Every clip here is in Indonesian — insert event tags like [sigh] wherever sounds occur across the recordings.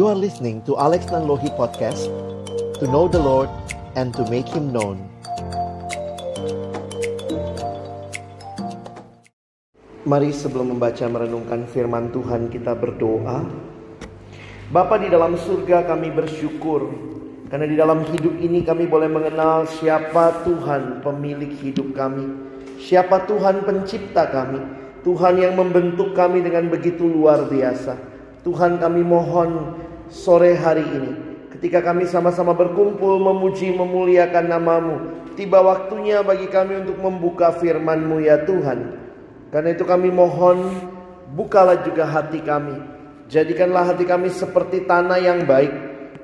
You are listening to Alex Nanlohi Podcast To know the Lord and to make Him known. Mari sebelum membaca merenungkan firman Tuhan kita berdoa. Bapa di dalam surga kami bersyukur. Karena di dalam hidup ini kami boleh mengenal siapa Tuhan pemilik hidup kami. Siapa Tuhan pencipta kami. Tuhan yang membentuk kami dengan begitu luar biasa. Tuhan kami mohon sore hari ini Ketika kami sama-sama berkumpul memuji memuliakan namamu Tiba waktunya bagi kami untuk membuka firman-Mu ya Tuhan. Karena itu kami mohon bukalah juga hati kami. Jadikanlah hati kami seperti tanah yang baik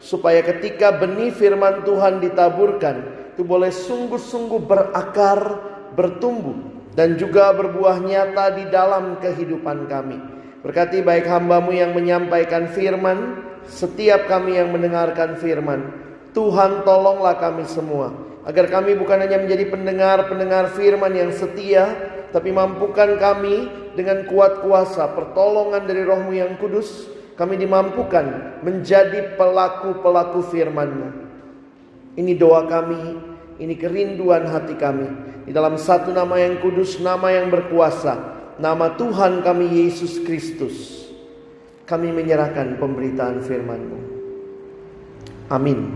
Supaya ketika benih firman Tuhan ditaburkan Itu boleh sungguh-sungguh berakar, bertumbuh Dan juga berbuah nyata di dalam kehidupan kami. Berkati baik hambamu yang menyampaikan firman Setiap kami yang mendengarkan firman Tuhan tolonglah kami semua. Agar kami bukan hanya menjadi pendengar-pendengar firman yang setia Tapi mampukan kami dengan kuat kuasa Pertolongan dari rohmu yang kudus Kami dimampukan menjadi pelaku-pelaku firmanmu. Ini doa kami Ini kerinduan hati kami. Di dalam satu nama yang kudus Nama yang berkuasa nama Tuhan kami Yesus Kristus, kami menyerahkan pemberitaan firman-Mu. Amin.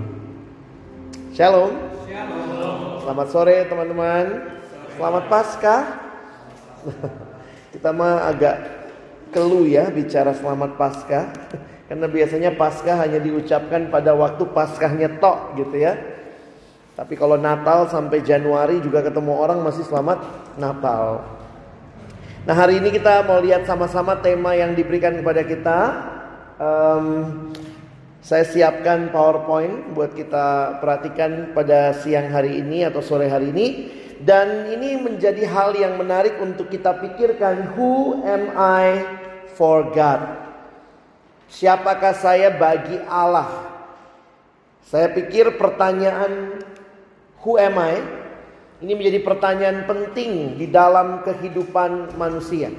Shalom. Selamat sore teman-teman. Selamat Paskah. [laughs] Kita mah agak kelu ya bicara selamat Paskah. [laughs] Karena biasanya Paskah hanya diucapkan pada waktu Paskahnya tok gitu ya. Tapi kalau Natal sampai Januari juga ketemu orang masih selamat Natal. Nah hari ini kita mau lihat sama-sama tema yang diberikan kepada kita. Um, saya siapkan PowerPoint buat kita perhatikan pada siang hari ini atau sore hari ini. Dan ini menjadi hal yang menarik untuk kita pikirkan. Who am I for God? Siapakah saya bagi Allah? Saya pikir pertanyaan Who am I? Ini menjadi pertanyaan penting di dalam kehidupan manusia.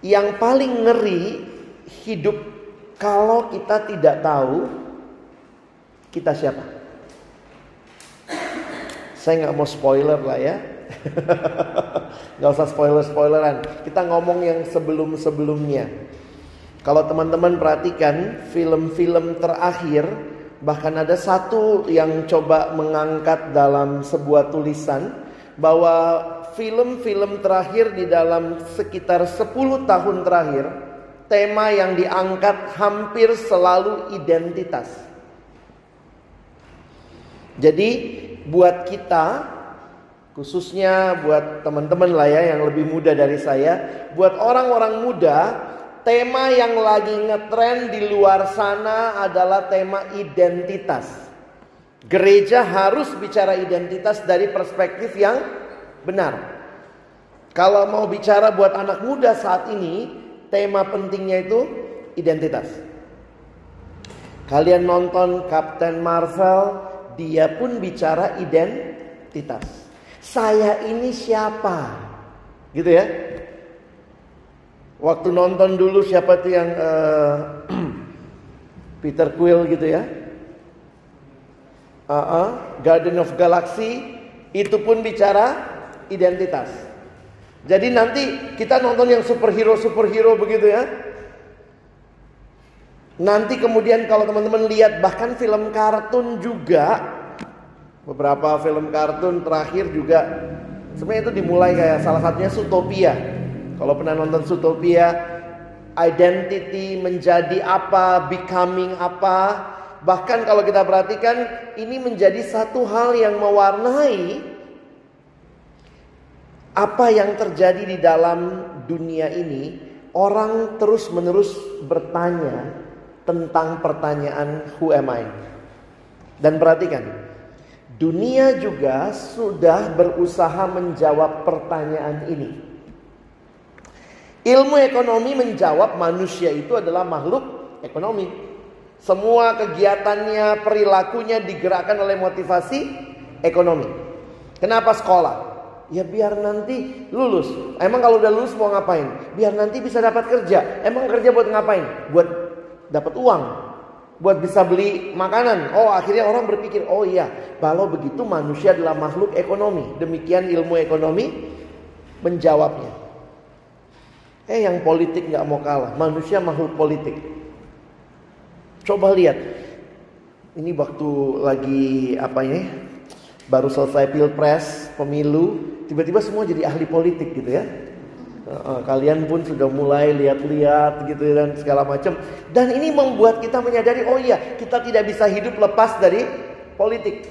Yang paling ngeri hidup kalau kita tidak tahu kita siapa. Saya nggak mau spoiler lah ya. [laughs] Nggak usah spoiler-spoileran. Kita ngomong yang sebelum-sebelumnya. Kalau teman-teman perhatikan film-film terakhir Bahkan ada satu yang coba mengangkat dalam sebuah tulisan bahwa film-film terakhir di dalam sekitar 10 tahun terakhir tema yang diangkat hampir selalu identitas. Jadi buat kita khususnya buat teman-teman lah ya yang lebih muda dari saya, buat orang-orang muda tema yang lagi ngetren di luar sana adalah tema identitas. Gereja harus bicara identitas dari perspektif yang benar. Kalau mau bicara buat anak muda saat ini, tema pentingnya itu identitas. Kalian nonton Captain Marvel, dia pun bicara identitas. Saya ini siapa? Gitu ya. Waktu nonton dulu siapa tuh yang uh, [clears throat] Peter Quill gitu ya. Uh -uh, Garden of Galaxy itu pun bicara identitas. Jadi nanti kita nonton yang superhero superhero begitu ya. Nanti kemudian kalau teman-teman lihat bahkan film kartun juga beberapa film kartun terakhir juga sebenarnya itu dimulai kayak salah satunya Zootopia. Kalau pernah nonton Zootopia, identity menjadi apa, becoming apa. Bahkan kalau kita perhatikan ini menjadi satu hal yang mewarnai apa yang terjadi di dalam dunia ini. Orang terus-menerus bertanya tentang pertanyaan who am I? Dan perhatikan, dunia juga sudah berusaha menjawab pertanyaan ini. Ilmu ekonomi menjawab manusia itu adalah makhluk ekonomi. Semua kegiatannya, perilakunya digerakkan oleh motivasi ekonomi. Kenapa sekolah? Ya biar nanti lulus. Emang kalau udah lulus mau ngapain? Biar nanti bisa dapat kerja. Emang kerja buat ngapain? Buat dapat uang buat bisa beli makanan. Oh, akhirnya orang berpikir, "Oh iya, kalau begitu manusia adalah makhluk ekonomi." Demikian ilmu ekonomi menjawabnya. Eh, yang politik nggak mau kalah. Manusia makhluk politik. Coba lihat. Ini waktu lagi apa ini? Baru selesai pilpres, pemilu, tiba-tiba semua jadi ahli politik gitu ya kalian pun sudah mulai lihat-lihat gitu dan segala macam. Dan ini membuat kita menyadari, oh iya, kita tidak bisa hidup lepas dari politik.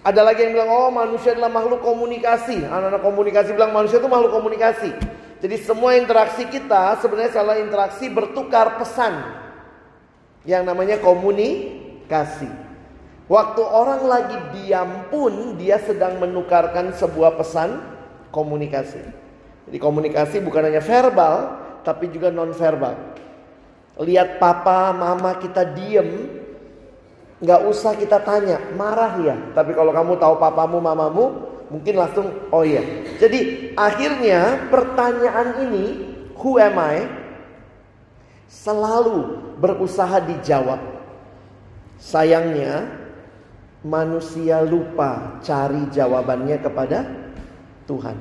Ada lagi yang bilang, oh manusia adalah makhluk komunikasi. Anak-anak komunikasi bilang manusia itu makhluk komunikasi. Jadi semua interaksi kita sebenarnya salah interaksi bertukar pesan. Yang namanya komunikasi. Waktu orang lagi diam pun dia sedang menukarkan sebuah pesan komunikasi. Jadi komunikasi bukan hanya verbal, tapi juga non verbal. Lihat papa, mama kita diem, nggak usah kita tanya, marah ya. Tapi kalau kamu tahu papamu, mamamu, mungkin langsung oh iya. Jadi akhirnya pertanyaan ini, who am I? Selalu berusaha dijawab. Sayangnya manusia lupa cari jawabannya kepada Tuhan.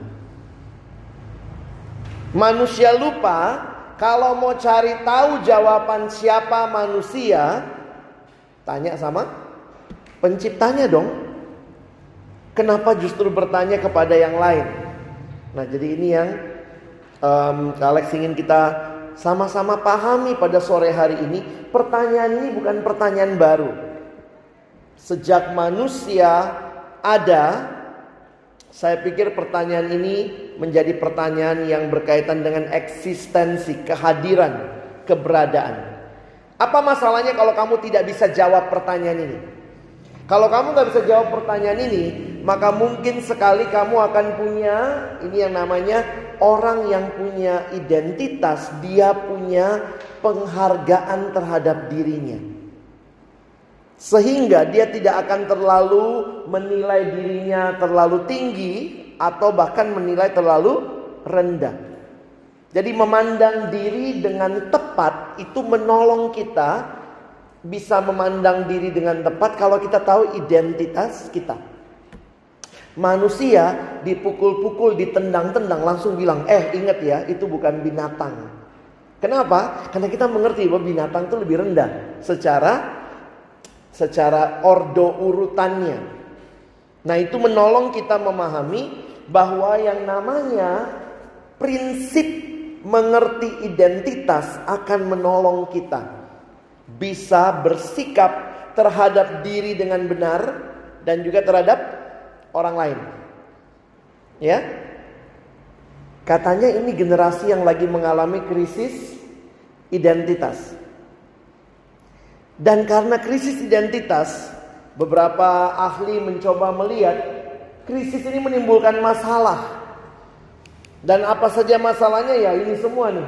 Manusia lupa kalau mau cari tahu jawaban siapa manusia, tanya sama penciptanya dong. Kenapa justru bertanya kepada yang lain? Nah, jadi ini yang um, Alex ingin kita sama-sama pahami pada sore hari ini. Pertanyaan ini bukan pertanyaan baru. Sejak manusia ada, saya pikir pertanyaan ini menjadi pertanyaan yang berkaitan dengan eksistensi, kehadiran, keberadaan. Apa masalahnya kalau kamu tidak bisa jawab pertanyaan ini? Kalau kamu nggak bisa jawab pertanyaan ini, maka mungkin sekali kamu akan punya ini yang namanya orang yang punya identitas, dia punya penghargaan terhadap dirinya. Sehingga dia tidak akan terlalu menilai dirinya terlalu tinggi atau bahkan menilai terlalu rendah. Jadi memandang diri dengan tepat itu menolong kita bisa memandang diri dengan tepat kalau kita tahu identitas kita. Manusia dipukul-pukul, ditendang-tendang langsung bilang, "Eh, ingat ya, itu bukan binatang." Kenapa? Karena kita mengerti bahwa binatang itu lebih rendah secara secara ordo urutannya. Nah, itu menolong kita memahami bahwa yang namanya prinsip mengerti identitas akan menolong kita bisa bersikap terhadap diri dengan benar dan juga terhadap orang lain. Ya. Katanya ini generasi yang lagi mengalami krisis identitas. Dan karena krisis identitas, beberapa ahli mencoba melihat krisis ini menimbulkan masalah. Dan apa saja masalahnya ya ini semua nih.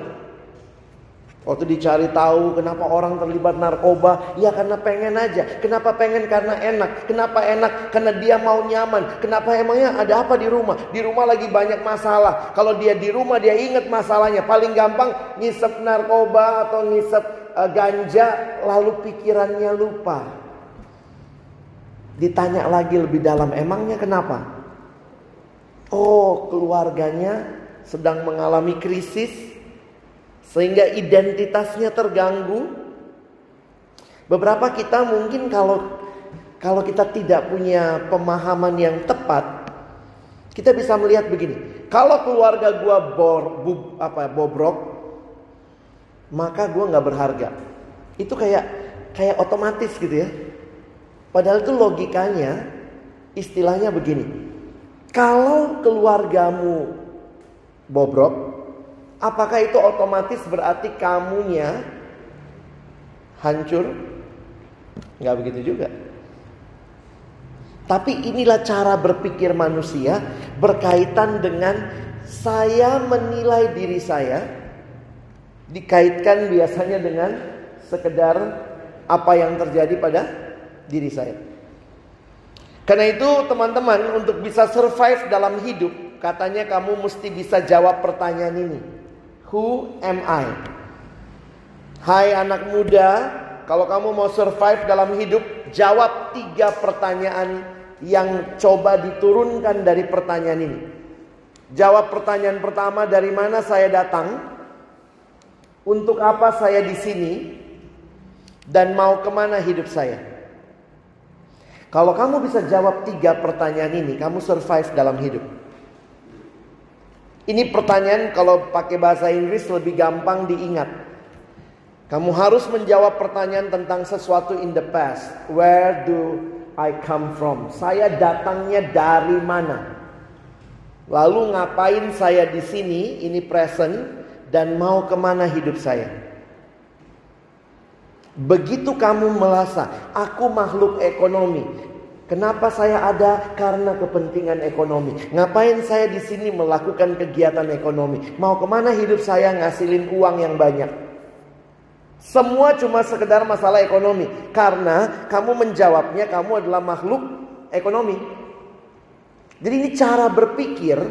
Waktu dicari tahu kenapa orang terlibat narkoba, ya karena pengen aja. Kenapa pengen? Karena enak. Kenapa enak? Karena dia mau nyaman. Kenapa emangnya ada apa di rumah? Di rumah lagi banyak masalah. Kalau dia di rumah dia ingat masalahnya. Paling gampang ngisep narkoba atau ngisep uh, ganja lalu pikirannya lupa. Ditanya lagi lebih dalam, emangnya kenapa? Oh, keluarganya sedang mengalami krisis sehingga identitasnya terganggu. Beberapa kita mungkin kalau kalau kita tidak punya pemahaman yang tepat, kita bisa melihat begini. Kalau keluarga gua bor, bu, apa bobrok, maka gue nggak berharga. Itu kayak kayak otomatis gitu ya. Padahal itu logikanya istilahnya begini. Kalau keluargamu bobrok, apakah itu otomatis berarti kamunya hancur? Nggak begitu juga. Tapi inilah cara berpikir manusia berkaitan dengan saya menilai diri saya dikaitkan biasanya dengan sekedar apa yang terjadi pada diri saya. Karena itu teman-teman untuk bisa survive dalam hidup katanya kamu mesti bisa jawab pertanyaan ini. Who am I? Hai anak muda, kalau kamu mau survive dalam hidup, jawab tiga pertanyaan yang coba diturunkan dari pertanyaan ini. Jawab pertanyaan pertama, dari mana saya datang? Untuk apa saya di sini? Dan mau ke mana hidup saya? Kalau kamu bisa jawab tiga pertanyaan ini, kamu survive dalam hidup. Ini pertanyaan kalau pakai bahasa Inggris lebih gampang diingat. Kamu harus menjawab pertanyaan tentang sesuatu in the past. Where do I come from? Saya datangnya dari mana? Lalu ngapain saya di sini? Ini present dan mau ke mana hidup saya? Begitu kamu merasa aku makhluk ekonomi, Kenapa saya ada? Karena kepentingan ekonomi. Ngapain saya di sini melakukan kegiatan ekonomi? Mau ke mana hidup saya ngasilin uang yang banyak? Semua cuma sekedar masalah ekonomi. Karena kamu menjawabnya kamu adalah makhluk ekonomi. Jadi ini cara berpikir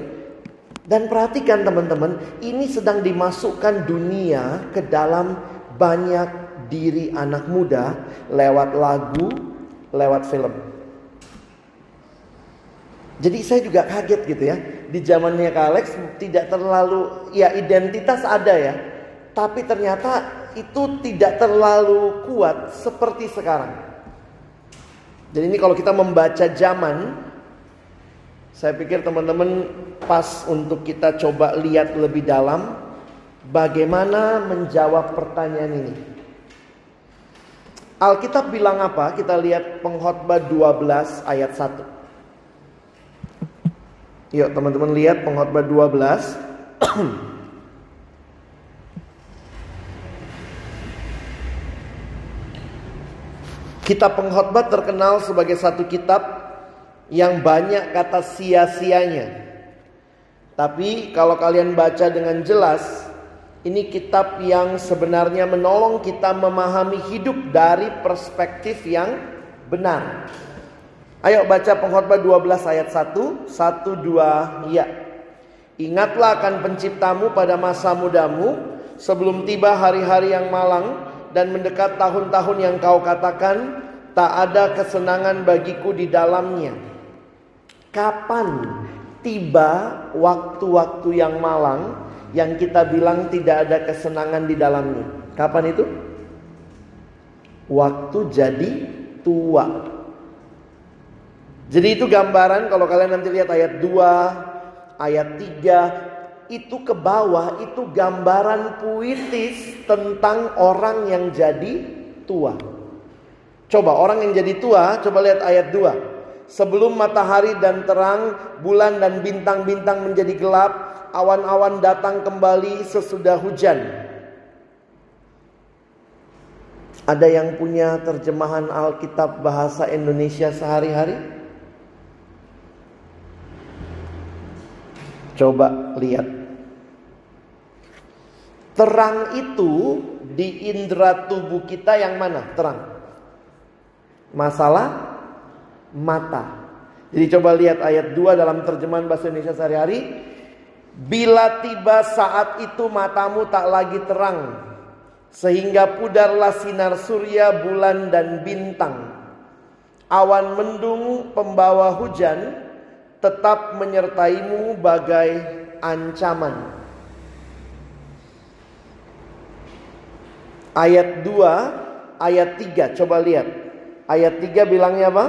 dan perhatikan teman-teman, ini sedang dimasukkan dunia ke dalam banyak diri anak muda lewat lagu, lewat film. Jadi saya juga kaget gitu ya. Di zamannya Kak Alex tidak terlalu ya identitas ada ya. Tapi ternyata itu tidak terlalu kuat seperti sekarang. Jadi ini kalau kita membaca zaman saya pikir teman-teman pas untuk kita coba lihat lebih dalam bagaimana menjawab pertanyaan ini. Alkitab bilang apa? Kita lihat pengkhotbah 12 ayat 1. Yuk teman-teman lihat pengkhotbah 12. [clears throat] kitab pengkhotbah terkenal sebagai satu kitab yang banyak kata sia-sianya. Tapi kalau kalian baca dengan jelas, ini kitab yang sebenarnya menolong kita memahami hidup dari perspektif yang benar. Ayo baca pengkhotbah 12 ayat 1, 1 2 ya. Ingatlah akan penciptamu pada masa mudamu sebelum tiba hari-hari yang malang dan mendekat tahun-tahun yang kau katakan tak ada kesenangan bagiku di dalamnya. Kapan tiba waktu-waktu yang malang yang kita bilang tidak ada kesenangan di dalamnya? Kapan itu? Waktu jadi tua. Jadi itu gambaran kalau kalian nanti lihat ayat 2, ayat 3 itu ke bawah itu gambaran puitis tentang orang yang jadi tua. Coba orang yang jadi tua, coba lihat ayat 2. Sebelum matahari dan terang, bulan dan bintang-bintang menjadi gelap, awan-awan datang kembali sesudah hujan. Ada yang punya terjemahan Alkitab bahasa Indonesia sehari-hari? Coba lihat. Terang itu di indera tubuh kita yang mana? Terang. Masalah mata. Jadi coba lihat ayat 2 dalam terjemahan bahasa Indonesia sehari-hari. Bila tiba saat itu matamu tak lagi terang. Sehingga pudarlah sinar surya, bulan dan bintang. Awan mendung pembawa hujan tetap menyertaimu bagai ancaman. Ayat 2, ayat 3 coba lihat. Ayat 3 bilangnya apa?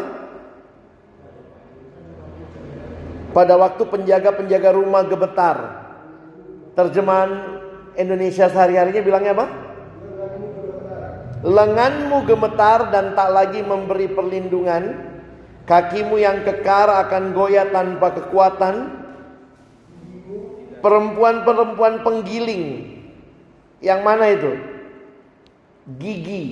Pada waktu penjaga-penjaga rumah gemetar. Terjemahan Indonesia sehari-harinya bilangnya apa? Lenganmu gemetar dan tak lagi memberi perlindungan. Kakimu yang kekar akan goyah tanpa kekuatan. Perempuan-perempuan penggiling. Yang mana itu? Gigi.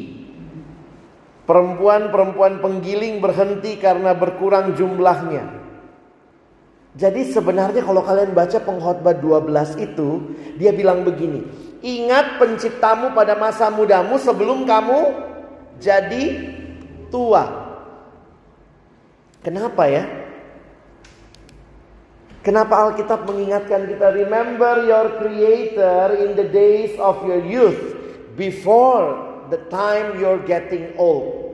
Perempuan-perempuan penggiling berhenti karena berkurang jumlahnya. Jadi sebenarnya kalau kalian baca pengkhotbah 12 itu, dia bilang begini, ingat penciptamu pada masa mudamu sebelum kamu jadi tua. Kenapa ya? Kenapa Alkitab mengingatkan kita remember your creator in the days of your youth. before the time you're getting old.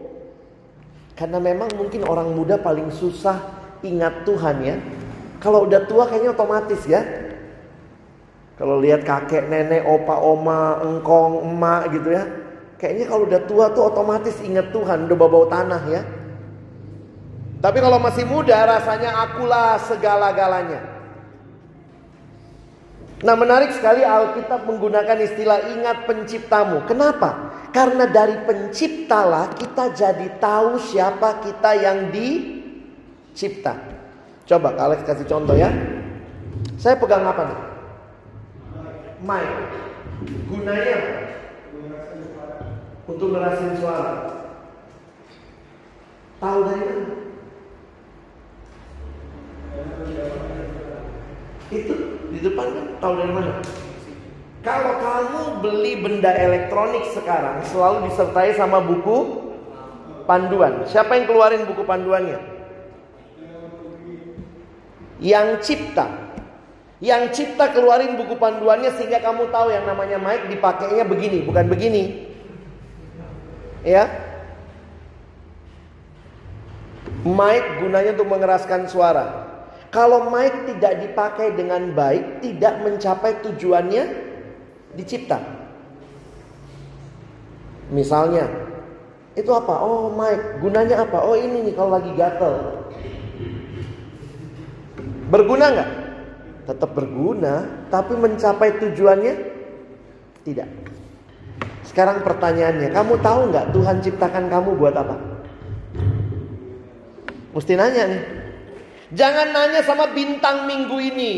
Karena memang mungkin orang muda paling susah ingat Tuhan ya. Kalau udah tua kayaknya otomatis ya. Kalau lihat kakek, nenek, opa, oma, engkong, emak gitu ya. Kayaknya kalau udah tua tuh otomatis ingat Tuhan, udah bau-bau tanah ya. Tapi kalau masih muda rasanya akulah segala-galanya. Nah menarik sekali Alkitab menggunakan istilah ingat penciptamu. Kenapa? Karena dari penciptalah kita jadi tahu siapa kita yang dicipta. Coba Alex kasih contoh ya. Saya pegang apa nih? Mic. Gunanya Untuk ngerasin suara. Tahu dari mana? Itu di depan kan tahu dari mana? Kalau kamu beli benda elektronik sekarang selalu disertai sama buku panduan. Siapa yang keluarin buku panduannya? Yang cipta. Yang cipta keluarin buku panduannya sehingga kamu tahu yang namanya mic dipakainya begini, bukan begini. Ya. Mic gunanya untuk mengeraskan suara. Kalau mic tidak dipakai dengan baik, tidak mencapai tujuannya, dicipta. Misalnya, itu apa? Oh, mic. Gunanya apa? Oh, ini nih kalau lagi gatel. Berguna nggak? Tetap berguna, tapi mencapai tujuannya tidak. Sekarang pertanyaannya, kamu tahu nggak Tuhan ciptakan kamu buat apa? Mesti nanya nih. Jangan nanya sama bintang minggu ini.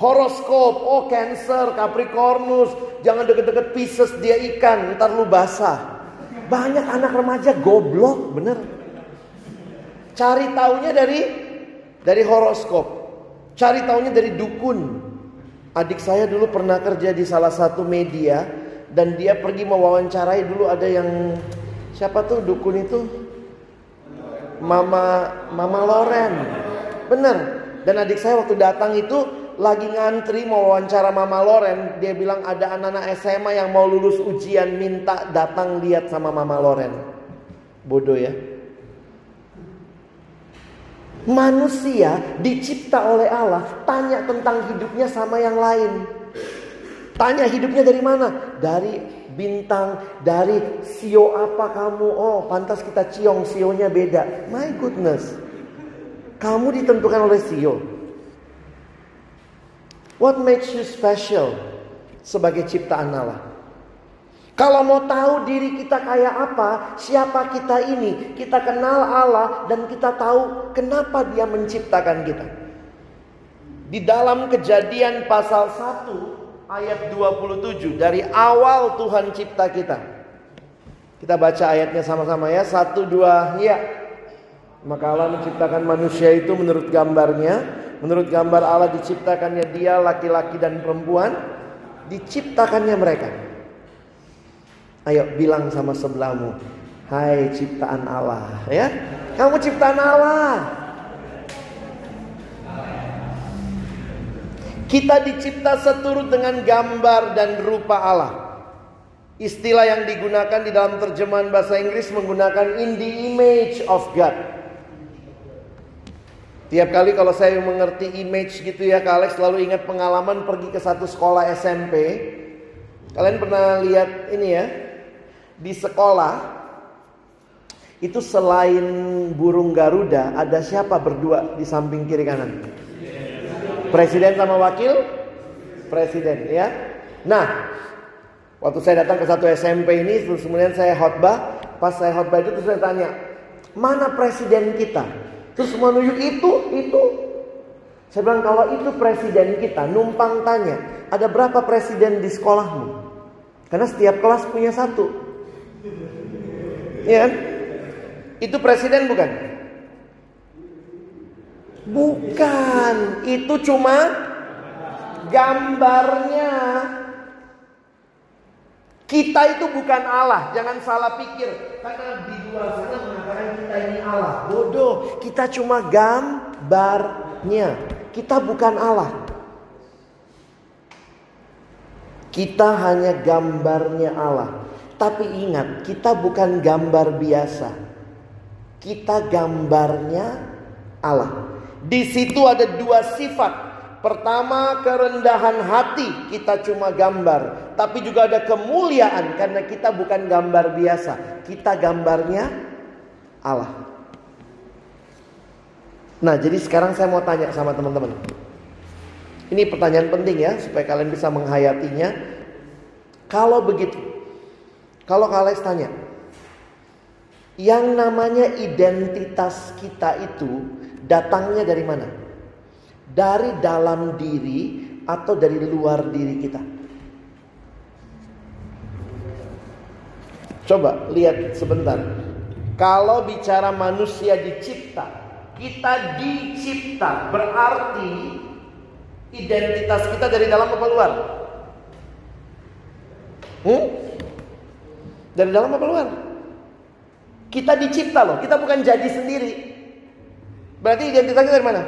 Horoskop, oh Cancer, Capricornus, jangan deket-deket Pisces dia ikan, ntar lu basah. Banyak anak remaja goblok, bener. Cari taunya dari dari horoskop. Cari taunya dari dukun. Adik saya dulu pernah kerja di salah satu media dan dia pergi mewawancarai dulu ada yang siapa tuh dukun itu? Mama Mama Loren. Bener. Dan adik saya waktu datang itu lagi ngantri mau wawancara Mama Loren, dia bilang ada anak-anak SMA yang mau lulus ujian minta datang lihat sama Mama Loren. Bodoh ya. Manusia dicipta oleh Allah, tanya tentang hidupnya sama yang lain. Tanya hidupnya dari mana? Dari bintang, dari sio apa kamu? Oh, pantas kita ciong, sionya beda. My goodness. Kamu ditentukan oleh sio. What makes you special sebagai ciptaan Allah? Kalau mau tahu diri kita kayak apa, siapa kita ini, kita kenal Allah dan kita tahu kenapa dia menciptakan kita. Di dalam kejadian pasal 1 ayat 27 dari awal Tuhan cipta kita. Kita baca ayatnya sama-sama ya. Satu dua ya. Maka Allah menciptakan manusia itu menurut gambarnya Menurut gambar Allah diciptakannya dia laki-laki dan perempuan, diciptakannya mereka. Ayo bilang sama sebelahmu, "Hai ciptaan Allah." Ya. Kamu ciptaan Allah. Kita dicipta seturut dengan gambar dan rupa Allah. Istilah yang digunakan di dalam terjemahan bahasa Inggris menggunakan in the image of God. Tiap kali kalau saya mengerti image gitu ya, Kak Alex selalu ingat pengalaman pergi ke satu sekolah SMP. Kalian pernah lihat ini ya? Di sekolah itu selain burung Garuda, ada siapa berdua di samping kiri kanan? Presiden sama wakil presiden ya. Nah, waktu saya datang ke satu SMP ini, terus kemudian saya khotbah. Pas saya khotbah itu terus saya tanya, mana presiden kita? Terus menunjuk itu, itu. Saya bilang kalau itu presiden kita, numpang tanya, ada berapa presiden di sekolahmu? Karena setiap kelas punya satu. Kan? Itu presiden bukan? Bukan, itu cuma gambarnya. Kita itu bukan Allah, jangan salah pikir. Karena di luar sana kita ini Allah. Bodoh, kita cuma gambarnya. Kita bukan Allah. Kita hanya gambarnya Allah. Tapi ingat, kita bukan gambar biasa. Kita gambarnya Allah. Di situ ada dua sifat. Pertama, kerendahan hati kita cuma gambar, tapi juga ada kemuliaan karena kita bukan gambar biasa. Kita gambarnya Allah. Nah, jadi sekarang saya mau tanya sama teman-teman. Ini pertanyaan penting ya, supaya kalian bisa menghayatinya. Kalau begitu, kalau kalian tanya, yang namanya identitas kita itu datangnya dari mana? Dari dalam diri atau dari luar diri kita? Coba lihat sebentar. Kalau bicara manusia dicipta, kita dicipta berarti identitas kita dari dalam apa luar? Hmm? Dari dalam apa luar? Kita dicipta loh, kita bukan jadi sendiri. Berarti identitas kita dari mana?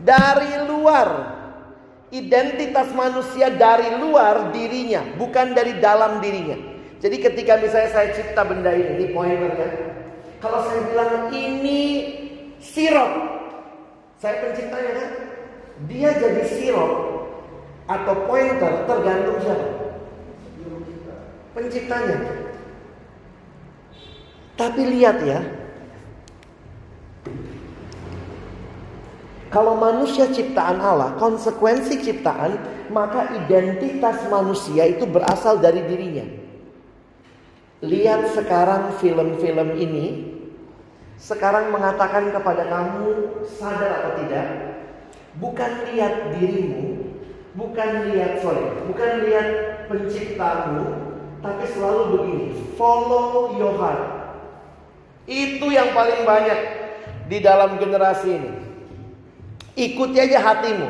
Dari luar. Identitas manusia dari luar dirinya, bukan dari dalam dirinya. Jadi ketika misalnya saya cipta benda ini, ini pointernya. Kalau saya bilang ini sirup, saya penciptanya kan? Dia jadi sirup atau pointer tergantung siapa? Penciptanya. Tapi lihat ya, Kalau manusia ciptaan Allah, konsekuensi ciptaan, maka identitas manusia itu berasal dari dirinya. Lihat sekarang film-film ini, sekarang mengatakan kepada kamu sadar atau tidak, bukan lihat dirimu, bukan lihat sorry, bukan lihat penciptamu, tapi selalu begini, follow your heart. Itu yang paling banyak di dalam generasi ini. Ikuti aja hatimu.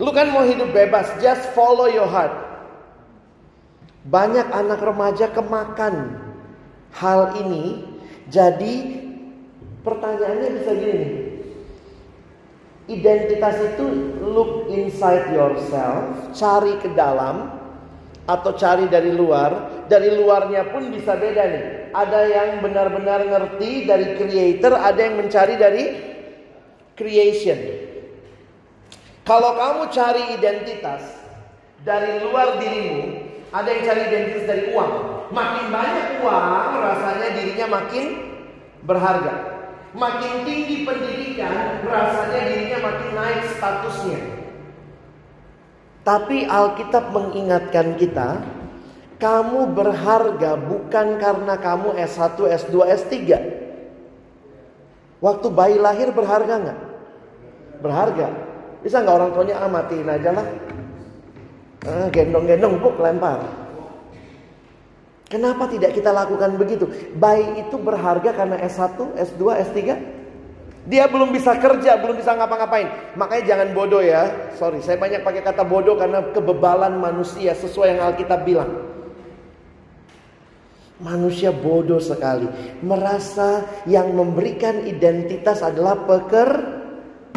Lu kan mau hidup bebas, just follow your heart. Banyak anak remaja kemakan hal ini. Jadi pertanyaannya bisa gini Identitas itu look inside yourself, cari ke dalam atau cari dari luar. Dari luarnya pun bisa beda nih. Ada yang benar-benar ngerti dari creator, ada yang mencari dari creation. Kalau kamu cari identitas dari luar dirimu, ada yang cari identitas dari uang. Makin banyak uang, rasanya dirinya makin berharga. Makin tinggi pendidikan, rasanya dirinya makin naik statusnya. Tapi Alkitab mengingatkan kita, kamu berharga bukan karena kamu S1, S2, S3. Waktu bayi lahir berharga nggak? berharga. Bisa nggak orang tuanya ah matiin aja lah. Ah, gendong-gendong buk lempar. Kenapa tidak kita lakukan begitu? Bayi itu berharga karena S1, S2, S3. Dia belum bisa kerja, belum bisa ngapa-ngapain. Makanya jangan bodoh ya. Sorry, saya banyak pakai kata bodoh karena kebebalan manusia sesuai yang Alkitab bilang. Manusia bodoh sekali. Merasa yang memberikan identitas adalah peker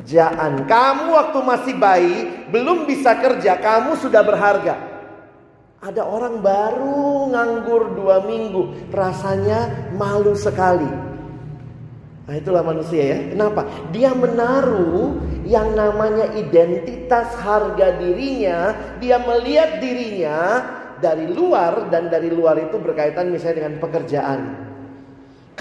Jangan Kamu waktu masih bayi, belum bisa kerja, kamu sudah berharga. Ada orang baru nganggur dua minggu, rasanya malu sekali. Nah itulah manusia ya. Kenapa? Dia menaruh yang namanya identitas harga dirinya. Dia melihat dirinya dari luar dan dari luar itu berkaitan misalnya dengan pekerjaan.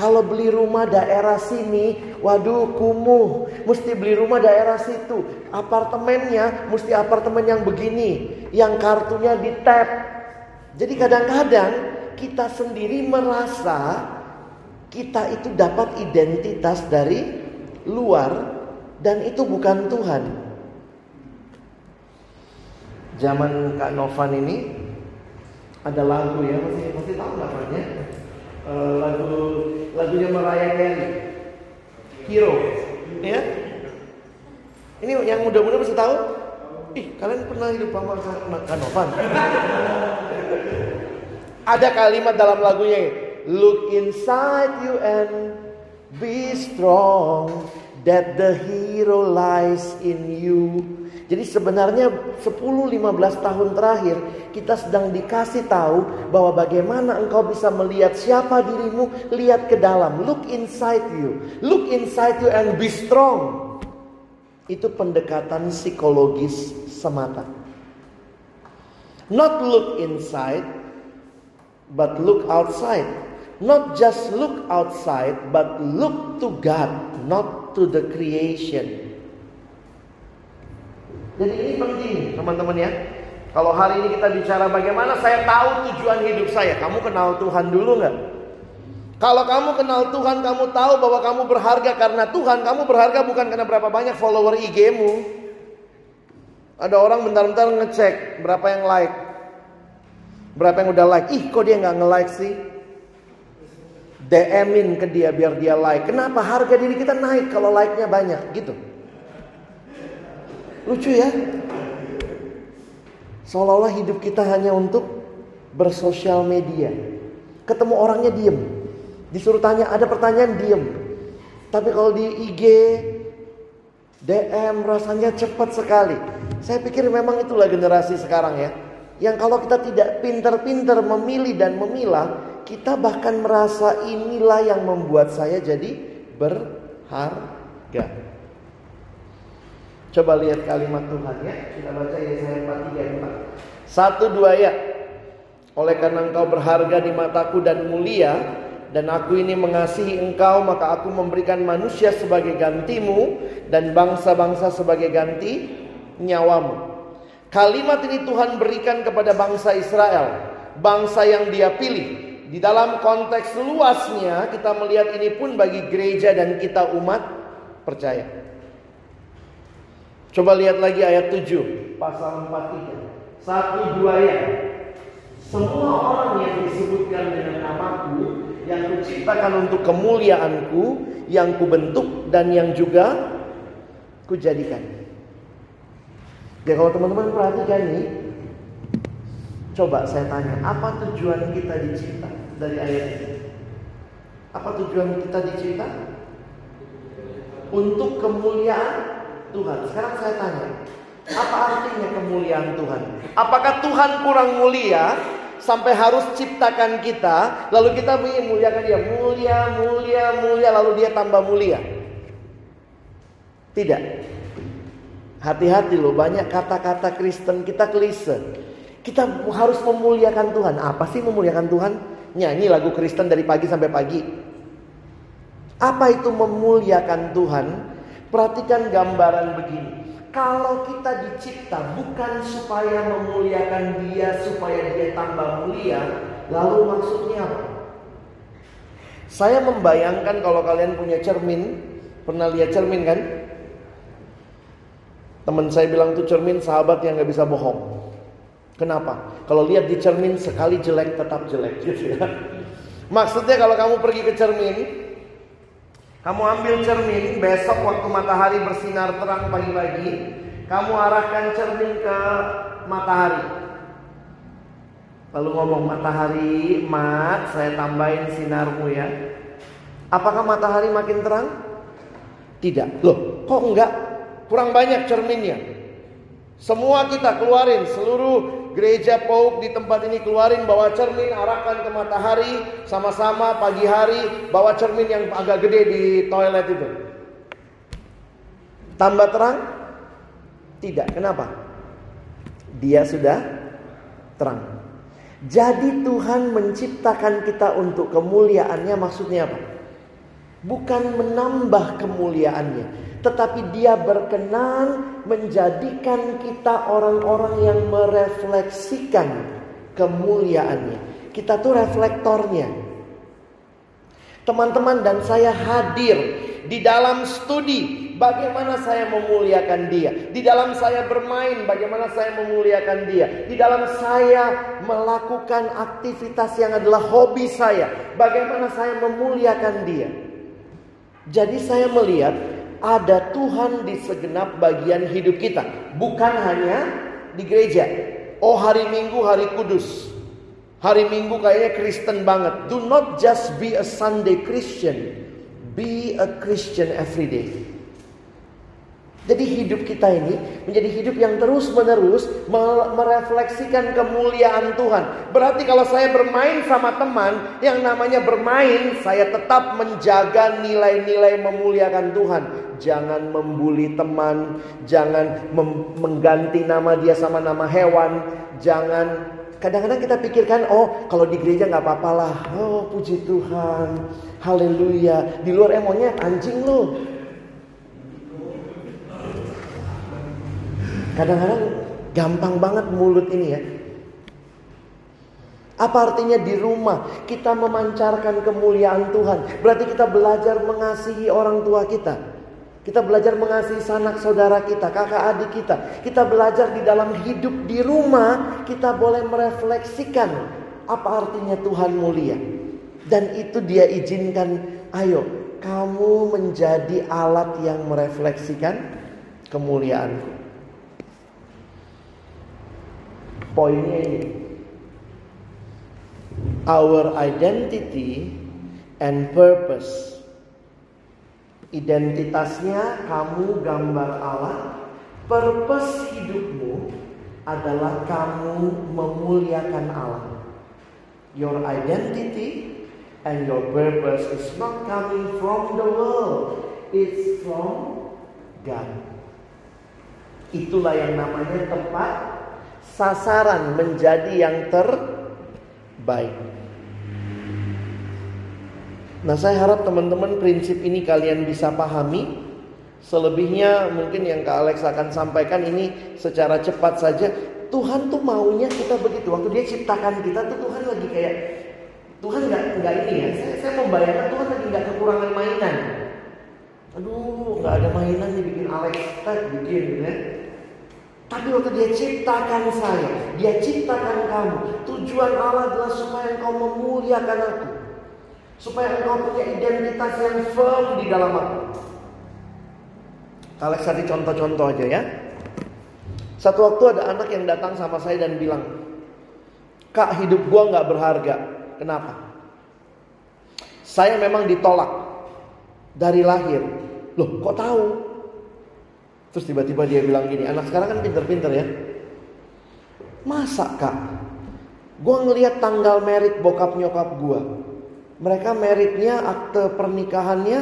Kalau beli rumah daerah sini, waduh kumuh, mesti beli rumah daerah situ. Apartemennya mesti apartemen yang begini, yang kartunya di tap. Jadi kadang-kadang kita sendiri merasa kita itu dapat identitas dari luar dan itu bukan Tuhan. Zaman Kak Novan ini ada lagu ya, masih masih tahu namanya? Uh, lagu lagunya Carey Hero. Ya? Ini yang muda-muda masih tahu. Ih kalian pernah hidup sama Kanovan [laughs] ada kalimat dalam lagunya look inside you and be strong that the hero lies in you Jadi sebenarnya 10-15 tahun terakhir kita sedang dikasih tahu bahwa bagaimana engkau bisa melihat siapa dirimu, lihat ke dalam, look inside you, look inside you and be strong. Itu pendekatan psikologis semata. Not look inside, but look outside. Not just look outside, but look to God, not to the creation. Jadi ini penting teman-teman ya. Kalau hari ini kita bicara bagaimana saya tahu tujuan hidup saya. Kamu kenal Tuhan dulu nggak? Kalau kamu kenal Tuhan, kamu tahu bahwa kamu berharga karena Tuhan. Kamu berharga bukan karena berapa banyak follower IG-mu. Ada orang bentar-bentar ngecek berapa yang like. Berapa yang udah like. Ih kok dia nggak nge-like sih? DM-in ke dia biar dia like. Kenapa? Harga diri kita naik kalau like-nya banyak gitu. Lucu ya? Seolah-olah hidup kita hanya untuk bersosial media. Ketemu orangnya diem. Disuruh tanya ada pertanyaan diem. Tapi kalau di IG, DM rasanya cepat sekali. Saya pikir memang itulah generasi sekarang ya. Yang kalau kita tidak pinter-pinter memilih dan memilah, kita bahkan merasa inilah yang membuat saya jadi berharga. Coba lihat kalimat Tuhan ya. Kita baca Yesaya 43 Satu dua ya. Oleh karena engkau berharga di mataku dan mulia dan aku ini mengasihi engkau maka aku memberikan manusia sebagai gantimu dan bangsa-bangsa sebagai ganti nyawamu. Kalimat ini Tuhan berikan kepada bangsa Israel, bangsa yang Dia pilih. Di dalam konteks luasnya kita melihat ini pun bagi gereja dan kita umat percaya. Coba lihat lagi ayat 7 pasal 43. Satu dua ya. Semua orang yang disebutkan dengan namaku yang kuciptakan untuk kemuliaanku, yang kubentuk dan yang juga kujadikan. Ya kalau teman-teman perhatikan nih, coba saya tanya, apa tujuan kita dicipta dari ayat ini? Apa tujuan kita dicipta? Untuk kemuliaan Tuhan. Sekarang saya tanya, apa artinya kemuliaan Tuhan? Apakah Tuhan kurang mulia sampai harus ciptakan kita, lalu kita memuliakan dia mulia, mulia, mulia, lalu dia tambah mulia? Tidak. Hati-hati loh, banyak kata-kata Kristen kita klise. Kita harus memuliakan Tuhan. Apa sih memuliakan Tuhan? Nyanyi lagu Kristen dari pagi sampai pagi. Apa itu memuliakan Tuhan? Perhatikan gambaran begini. Kalau kita dicipta bukan supaya memuliakan dia, supaya dia tambah mulia, lalu maksudnya apa? Saya membayangkan kalau kalian punya cermin, pernah lihat cermin kan? Teman saya bilang tuh cermin sahabat yang gak bisa bohong. Kenapa? Kalau lihat di cermin sekali jelek tetap jelek gitu ya. Maksudnya kalau kamu pergi ke cermin, kamu ambil cermin besok waktu matahari bersinar terang pagi-pagi, kamu arahkan cermin ke matahari. Lalu ngomong matahari, mat, saya tambahin sinarmu ya. Apakah matahari makin terang? Tidak. Loh, kok enggak? Kurang banyak cerminnya. Semua kita keluarin seluruh gereja Pauk di tempat ini keluarin bawa cermin arahkan ke matahari sama-sama pagi hari bawa cermin yang agak gede di toilet itu. Tambah terang? Tidak. Kenapa? Dia sudah terang. Jadi Tuhan menciptakan kita untuk kemuliaannya maksudnya apa? Bukan menambah kemuliaannya, tetapi dia berkenan menjadikan kita orang-orang yang merefleksikan kemuliaannya. Kita tuh reflektornya. Teman-teman dan saya hadir di dalam studi bagaimana saya memuliakan dia. Di dalam saya bermain bagaimana saya memuliakan dia. Di dalam saya melakukan aktivitas yang adalah hobi saya, bagaimana saya memuliakan dia. Jadi saya melihat ada Tuhan di segenap bagian hidup kita, bukan hanya di gereja. Oh, hari Minggu hari kudus. Hari Minggu kayaknya Kristen banget. Do not just be a Sunday Christian. Be a Christian every day. Jadi hidup kita ini menjadi hidup yang terus-menerus merefleksikan kemuliaan Tuhan. Berarti kalau saya bermain sama teman, yang namanya bermain, saya tetap menjaga nilai-nilai memuliakan Tuhan. Jangan membuli teman, jangan mengganti nama dia sama nama hewan, jangan Kadang-kadang kita pikirkan, oh kalau di gereja nggak apa-apa lah. Oh puji Tuhan, haleluya. Di luar emonya anjing lu. Kadang-kadang gampang banget mulut ini ya. Apa artinya di rumah kita memancarkan kemuliaan Tuhan? Berarti kita belajar mengasihi orang tua kita. Kita belajar mengasihi sanak saudara kita, kakak adik kita. Kita belajar di dalam hidup di rumah, kita boleh merefleksikan apa artinya Tuhan mulia. Dan itu dia izinkan, ayo kamu menjadi alat yang merefleksikan kemuliaanku. Poinnya ini. Our identity and purpose. Identitasnya kamu gambar Allah. Purpose hidupmu adalah kamu memuliakan Allah. Your identity and your purpose is not coming from the world. It's from God. Itulah yang namanya tempat sasaran menjadi yang terbaik. Nah, saya harap teman-teman prinsip ini kalian bisa pahami. Selebihnya mungkin yang Kak Alex akan sampaikan ini secara cepat saja. Tuhan tuh maunya kita begitu. Waktu dia ciptakan kita tuh Tuhan lagi kayak Tuhan nggak nggak ini ya. Saya, saya membayangkan Tuhan lagi nggak kekurangan mainan. Aduh, nggak ada mainan nih bikin Alex tak bikin ya. Tapi waktu dia ciptakan saya, dia ciptakan kamu. Tujuan Allah adalah supaya engkau memuliakan aku. Supaya engkau punya identitas yang firm di dalam aku. Alex tadi contoh-contoh aja ya. Satu waktu ada anak yang datang sama saya dan bilang, Kak hidup gua nggak berharga. Kenapa? Saya memang ditolak dari lahir. Loh kok tahu? Terus tiba-tiba dia bilang gini, anak sekarang kan pinter-pinter ya. Masa kak? Gue ngeliat tanggal merit bokap nyokap gue. Mereka meritnya akte pernikahannya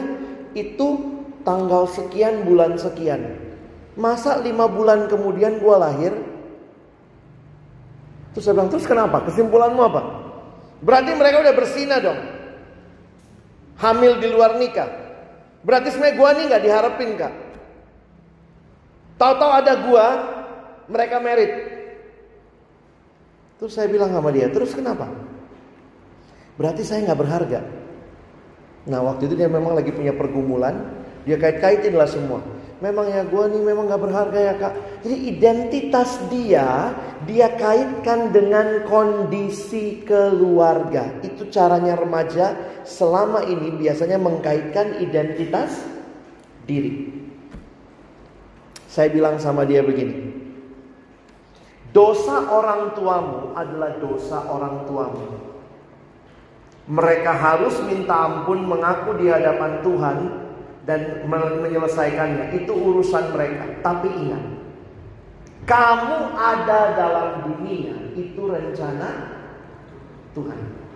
itu tanggal sekian bulan sekian. Masa lima bulan kemudian gue lahir? Terus saya bilang, terus kenapa? Kesimpulanmu apa? Berarti mereka udah bersina dong. Hamil di luar nikah. Berarti sebenarnya gue nih gak diharapin kak. Tahu-tahu ada gua, mereka merit. Terus saya bilang sama dia, terus kenapa? Berarti saya nggak berharga. Nah waktu itu dia memang lagi punya pergumulan, dia kait-kaitin lah semua. Memang ya gue nih memang gak berharga ya kak. Jadi identitas dia, dia kaitkan dengan kondisi keluarga. Itu caranya remaja selama ini biasanya mengkaitkan identitas diri. Saya bilang sama dia begini. Dosa orang tuamu adalah dosa orang tuamu. Mereka harus minta ampun mengaku di hadapan Tuhan dan menyelesaikannya. Itu urusan mereka. Tapi ingat, kamu ada dalam dunia itu rencana Tuhan.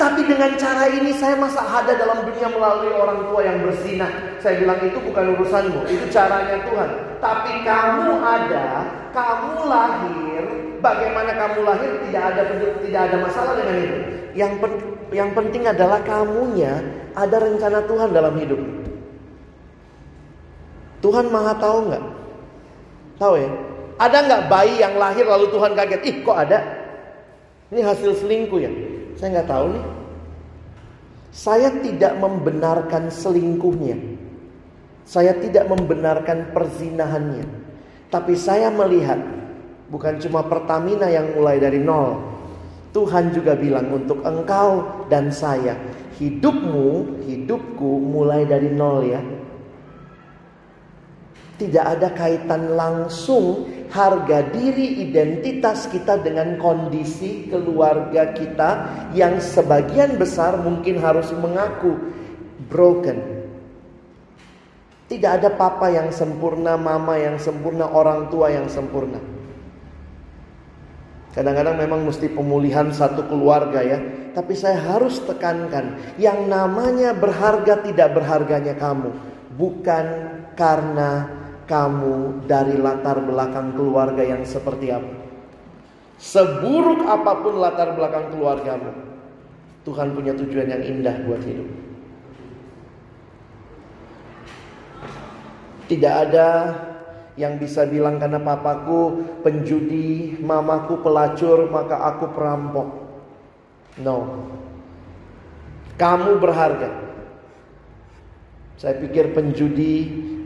Tapi dengan cara ini saya masa ada dalam dunia melalui orang tua yang bersinah. Saya bilang itu bukan urusanmu, itu caranya Tuhan. Tapi kamu ada, kamu lahir, bagaimana kamu lahir tidak ada tidak ada masalah dengan itu. Yang pen, yang penting adalah kamunya ada rencana Tuhan dalam hidup. Tuhan maha tahu nggak? Tahu ya? Ada nggak bayi yang lahir lalu Tuhan kaget? Ih kok ada? Ini hasil selingkuh ya? Saya nggak tahu nih. Saya tidak membenarkan selingkuhnya. Saya tidak membenarkan perzinahannya. Tapi saya melihat bukan cuma Pertamina yang mulai dari nol. Tuhan juga bilang untuk engkau dan saya, hidupmu, hidupku mulai dari nol ya. Tidak ada kaitan langsung harga diri identitas kita dengan kondisi keluarga kita yang sebagian besar mungkin harus mengaku broken. Tidak ada papa yang sempurna, mama yang sempurna, orang tua yang sempurna. Kadang-kadang memang mesti pemulihan satu keluarga ya. Tapi saya harus tekankan, yang namanya berharga tidak berharganya kamu, bukan karena kamu dari latar belakang keluarga yang seperti apa. Seburuk apa pun latar belakang keluargamu, Tuhan punya tujuan yang indah buat hidup. Tidak ada yang bisa bilang karena papaku penjudi, mamaku pelacur, maka aku perampok. No. Kamu berharga. Saya pikir penjudi,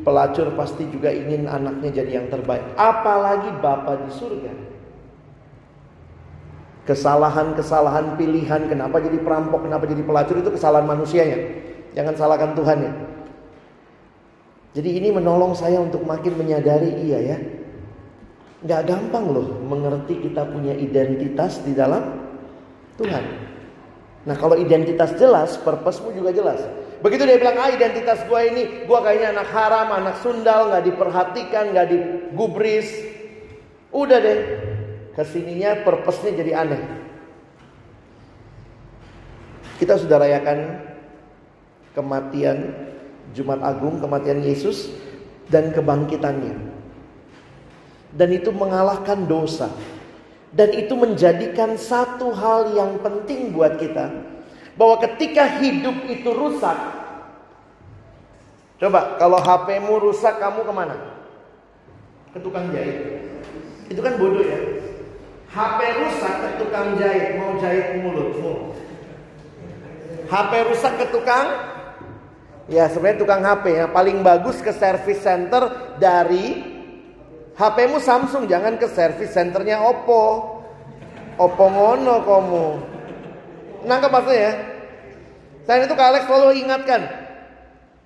pelacur pasti juga ingin anaknya jadi yang terbaik. Apalagi Bapak di surga. Kesalahan-kesalahan pilihan kenapa jadi perampok, kenapa jadi pelacur itu kesalahan manusianya. Jangan salahkan Tuhan ya. Jadi ini menolong saya untuk makin menyadari iya ya. Gak gampang loh mengerti kita punya identitas di dalam Tuhan. Nah kalau identitas jelas, purpose-mu juga jelas. Begitu dia bilang, ah identitas gue ini, gue kayaknya anak haram, anak sundal, gak diperhatikan, gak digubris. Udah deh, ke sininya purpose-nya jadi aneh. Kita sudah rayakan kematian Jumat Agung kematian Yesus dan kebangkitannya. Dan itu mengalahkan dosa. Dan itu menjadikan satu hal yang penting buat kita. Bahwa ketika hidup itu rusak. Coba kalau HPmu rusak kamu ke mana? Ke tukang jahit. Itu kan bodoh ya. HP rusak ke tukang jahit. Mau jahit mulutmu. HP rusak ke tukang Ya sebenarnya tukang HP yang paling bagus ke service center dari HPmu Samsung jangan ke service centernya Oppo. Oppo ngono kamu. Nangkep maksudnya ya? Saya itu Kak Alex selalu ingatkan.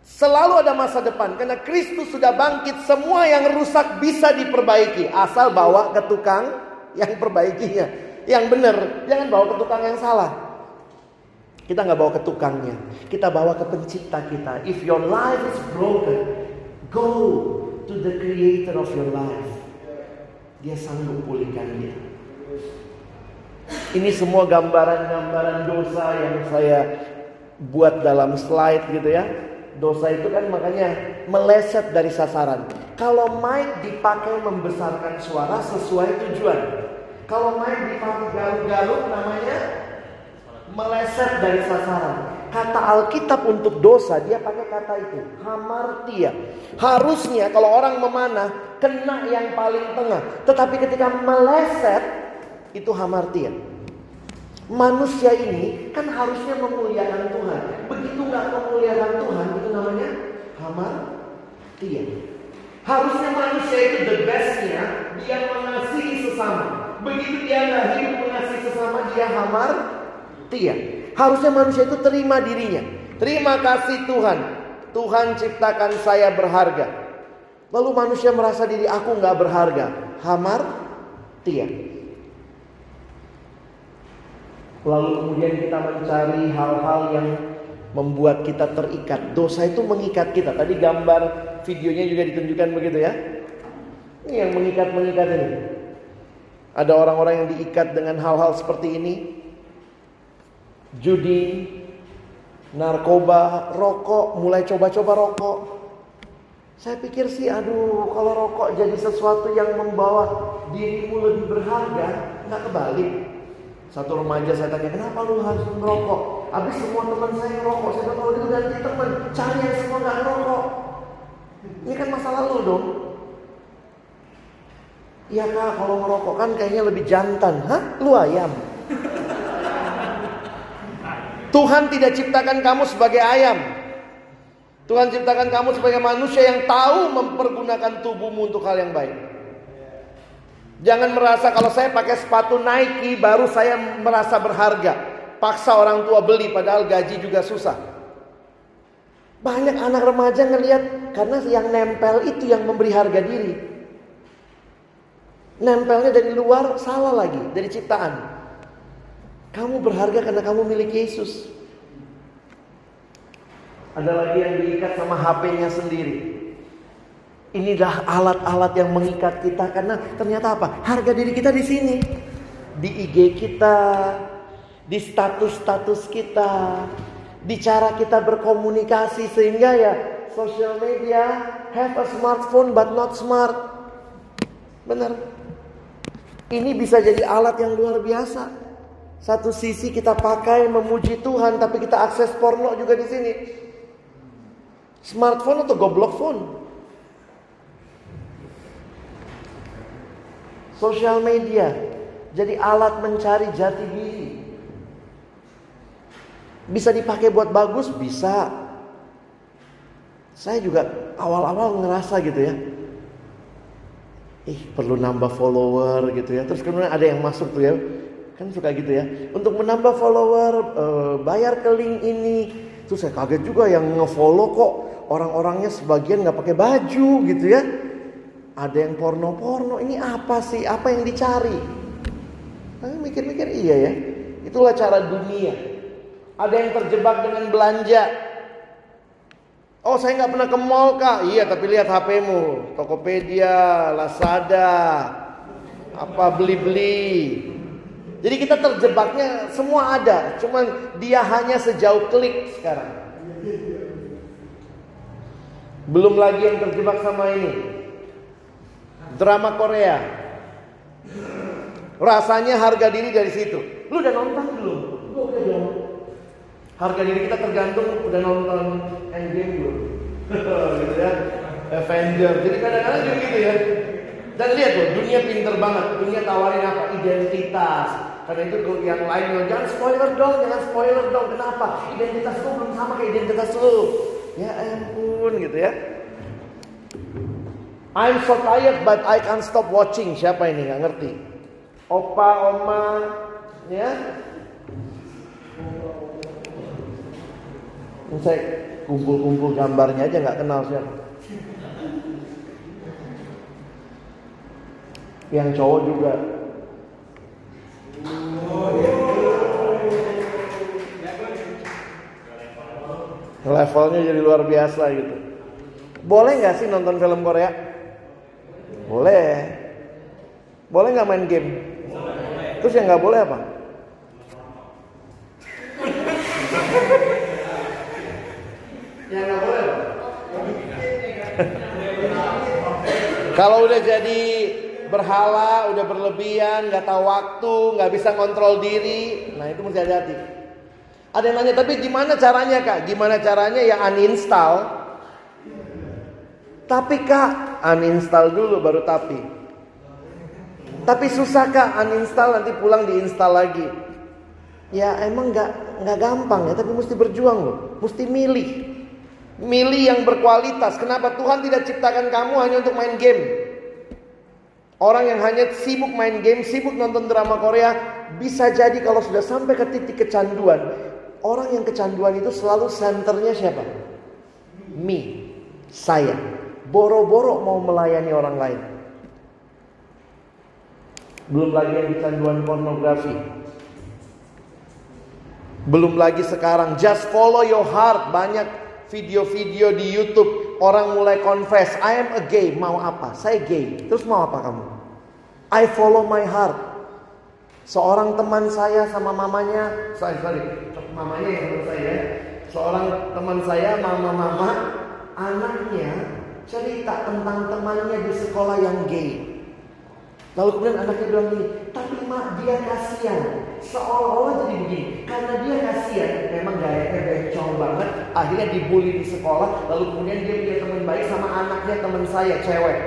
Selalu ada masa depan. Karena Kristus sudah bangkit. Semua yang rusak bisa diperbaiki. Asal bawa ke tukang yang perbaikinya. Yang benar. Jangan bawa ke tukang yang salah. Kita nggak bawa ke tukangnya, kita bawa ke pencipta kita. If your life is broken, go to the creator of your life. Dia sanggup pulihkan dia. Ini semua gambaran-gambaran dosa yang saya buat dalam slide gitu ya. Dosa itu kan makanya meleset dari sasaran. Kalau mic dipakai membesarkan suara sesuai tujuan. Kalau mic dipakai garuk-garuk namanya meleset dari sasaran. Kata Alkitab untuk dosa dia pakai kata itu hamartia. Harusnya kalau orang memanah kena yang paling tengah, tetapi ketika meleset itu hamartia. Manusia ini kan harusnya memuliakan Tuhan. Begitu nggak memuliakan Tuhan namanya hamartia. Harusnya manusia itu the bestnya dia mengasihi sesama. Begitu dia nggak hidup mengasihi sesama dia hamar Tia. Harusnya manusia itu terima dirinya. Terima kasih Tuhan. Tuhan ciptakan saya berharga. Lalu manusia merasa diri aku nggak berharga. Hamar, tia. Lalu kemudian kita mencari hal-hal yang membuat kita terikat. Dosa itu mengikat kita. Tadi gambar videonya juga ditunjukkan begitu ya. Ini yang mengikat-mengikat ini. Ada orang-orang yang diikat dengan hal-hal seperti ini judi, narkoba, rokok, mulai coba-coba rokok. Saya pikir sih, aduh, kalau rokok jadi sesuatu yang membawa dirimu lebih berharga, nggak kebalik. Satu remaja saya tanya, kenapa lu harus merokok? Habis semua teman saya ngerokok, saya bilang kalau gitu ganti teman, cari yang semua nggak ngerokok. Ini kan masa lalu dong. Iya kak, kalau ngerokok kan kayaknya lebih jantan. Hah? Lu ayam? [laughs] Tuhan tidak ciptakan kamu sebagai ayam. Tuhan ciptakan kamu sebagai manusia yang tahu mempergunakan tubuhmu untuk hal yang baik. Jangan merasa kalau saya pakai sepatu Nike baru saya merasa berharga. Paksa orang tua beli padahal gaji juga susah. Banyak anak remaja ngelihat karena yang nempel itu yang memberi harga diri. Nempelnya dari luar salah lagi, dari ciptaan. Kamu berharga karena kamu milik Yesus. Ada lagi yang diikat sama HP-nya sendiri. Inilah alat-alat yang mengikat kita karena ternyata apa? Harga diri kita di sini. Di IG kita, di status-status kita, di cara kita berkomunikasi sehingga ya social media have a smartphone but not smart. Benar. Ini bisa jadi alat yang luar biasa. Satu sisi kita pakai memuji Tuhan tapi kita akses porno juga di sini. Smartphone atau goblok phone? Sosial media jadi alat mencari jati diri. Bisa dipakai buat bagus, bisa. Saya juga awal-awal ngerasa gitu ya. Ih, perlu nambah follower gitu ya. Terus kemudian ada yang masuk tuh ya. Kan suka gitu ya. Untuk menambah follower, uh, bayar ke link ini. Terus saya kaget juga yang ngefollow kok orang-orangnya sebagian nggak pakai baju gitu ya. Ada yang porno-porno, ini apa sih? Apa yang dicari? Tapi mikir-mikir iya ya. Itulah cara dunia. Ada yang terjebak dengan belanja. Oh saya nggak pernah ke mall kak. Iya tapi lihat HPmu. Tokopedia, Lazada, apa beli-beli. Jadi kita terjebaknya semua ada. Cuman dia hanya sejauh klik sekarang. Belum lagi yang terjebak sama ini drama Korea. Rasanya harga diri dari situ. Lu udah nonton belum? Gue udah dong. Harga diri kita tergantung udah nonton Endgame belum? [laughs] gitu ya. Avenger. Jadi kadang-kadang juga gitu ya. Dan lihat tuh, dunia pinter banget. Dunia tawarin apa? Identitas. Karena itu yang lain jangan spoiler dong, jangan spoiler dong. Kenapa? Identitas lu belum sama kayak identitas lu. Ya ampun gitu ya. I'm so tired but I can't stop watching. Siapa ini nggak ngerti? Opa, oma, ya. Saya kumpul-kumpul gambarnya aja nggak kenal siapa. Yang cowok juga. Levelnya jadi luar biasa gitu. Boleh nggak sih nonton film Korea? Boleh. Boleh nggak main game? Terus yang nggak boleh apa? yang nggak boleh? Kalau udah jadi berhala, udah berlebihan, nggak tahu waktu, nggak bisa kontrol diri, nah itu mesti hati-hati. Ada yang nanya, tapi gimana caranya kak? Gimana caranya yang uninstall? Tapi kak, uninstall dulu baru tapi. Tapi susah kak, uninstall nanti pulang diinstal lagi. Ya emang nggak nggak gampang ya, tapi mesti berjuang loh, mesti milih. Milih yang berkualitas. Kenapa Tuhan tidak ciptakan kamu hanya untuk main game? Orang yang hanya sibuk main game, sibuk nonton drama Korea, bisa jadi kalau sudah sampai ke titik kecanduan, orang yang kecanduan itu selalu senternya siapa? Me, saya. Boro-boro mau melayani orang lain. Belum lagi yang kecanduan pornografi. Belum lagi sekarang just follow your heart. Banyak video-video di YouTube orang mulai confess, I am a gay. Mau apa? Saya gay. Terus mau apa kamu? I follow my heart. Seorang teman saya sama mamanya, sorry sorry, mamanya yang saya. Seorang teman saya, mama-mama, anaknya cerita tentang temannya di sekolah yang gay. Lalu kemudian anaknya bilang gini, tapi mak dia kasihan. Seolah-olah jadi begini, karena dia kasihan, memang gayanya bencong banget. Akhirnya dibully di sekolah, lalu kemudian dia punya teman baik sama anaknya teman saya, cewek.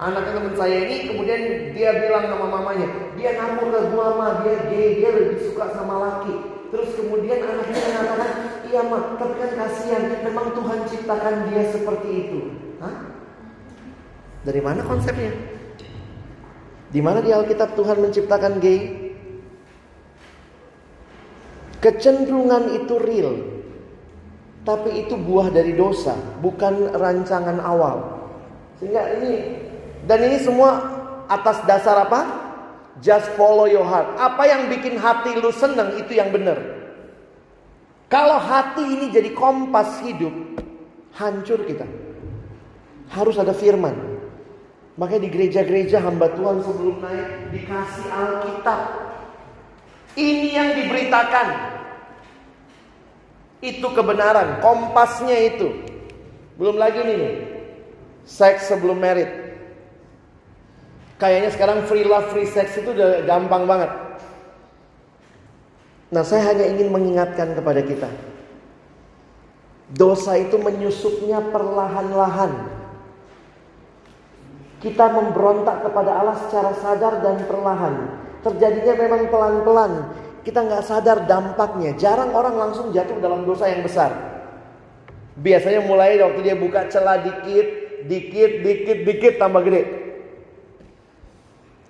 Anaknya teman saya ini kemudian dia bilang sama mamanya, dia ngamuk ke gua mah, dia gay, dia lebih suka sama laki. Terus kemudian anaknya mengatakan, iya mak, tapi kan kasihan, memang Tuhan ciptakan dia seperti itu. Hah? Dari mana konsepnya? Di mana di Alkitab Tuhan menciptakan gay? Kecenderungan itu real. Tapi itu buah dari dosa, bukan rancangan awal. Sehingga ini dan ini semua atas dasar apa? Just follow your heart. Apa yang bikin hati lu seneng itu yang benar. Kalau hati ini jadi kompas hidup, hancur kita. Harus ada firman. Makanya di gereja-gereja hamba Tuhan sebelum naik dikasih Alkitab. Ini yang diberitakan. Itu kebenaran, kompasnya itu. Belum lagi nih, seks sebelum merit. Kayaknya sekarang free love, free sex itu udah gampang banget. Nah, saya hanya ingin mengingatkan kepada kita. Dosa itu menyusupnya perlahan-lahan. Kita memberontak kepada Allah secara sadar dan perlahan. Terjadinya memang pelan-pelan. Kita nggak sadar dampaknya. Jarang orang langsung jatuh dalam dosa yang besar. Biasanya mulai waktu dia buka celah dikit, dikit, dikit, dikit tambah gede.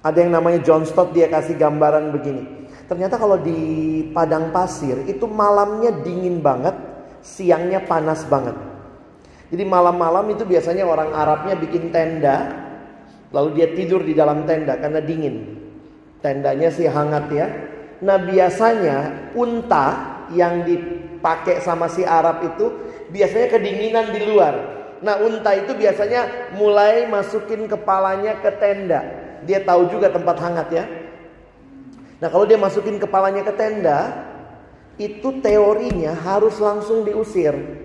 Ada yang namanya John Stott dia kasih gambaran begini. Ternyata kalau di padang pasir itu malamnya dingin banget, siangnya panas banget. Jadi malam-malam itu biasanya orang Arabnya bikin tenda, Lalu dia tidur di dalam tenda karena dingin. Tendanya sih hangat ya. Nah biasanya unta yang dipakai sama si Arab itu biasanya kedinginan di luar. Nah unta itu biasanya mulai masukin kepalanya ke tenda. Dia tahu juga tempat hangat ya. Nah kalau dia masukin kepalanya ke tenda, itu teorinya harus langsung diusir.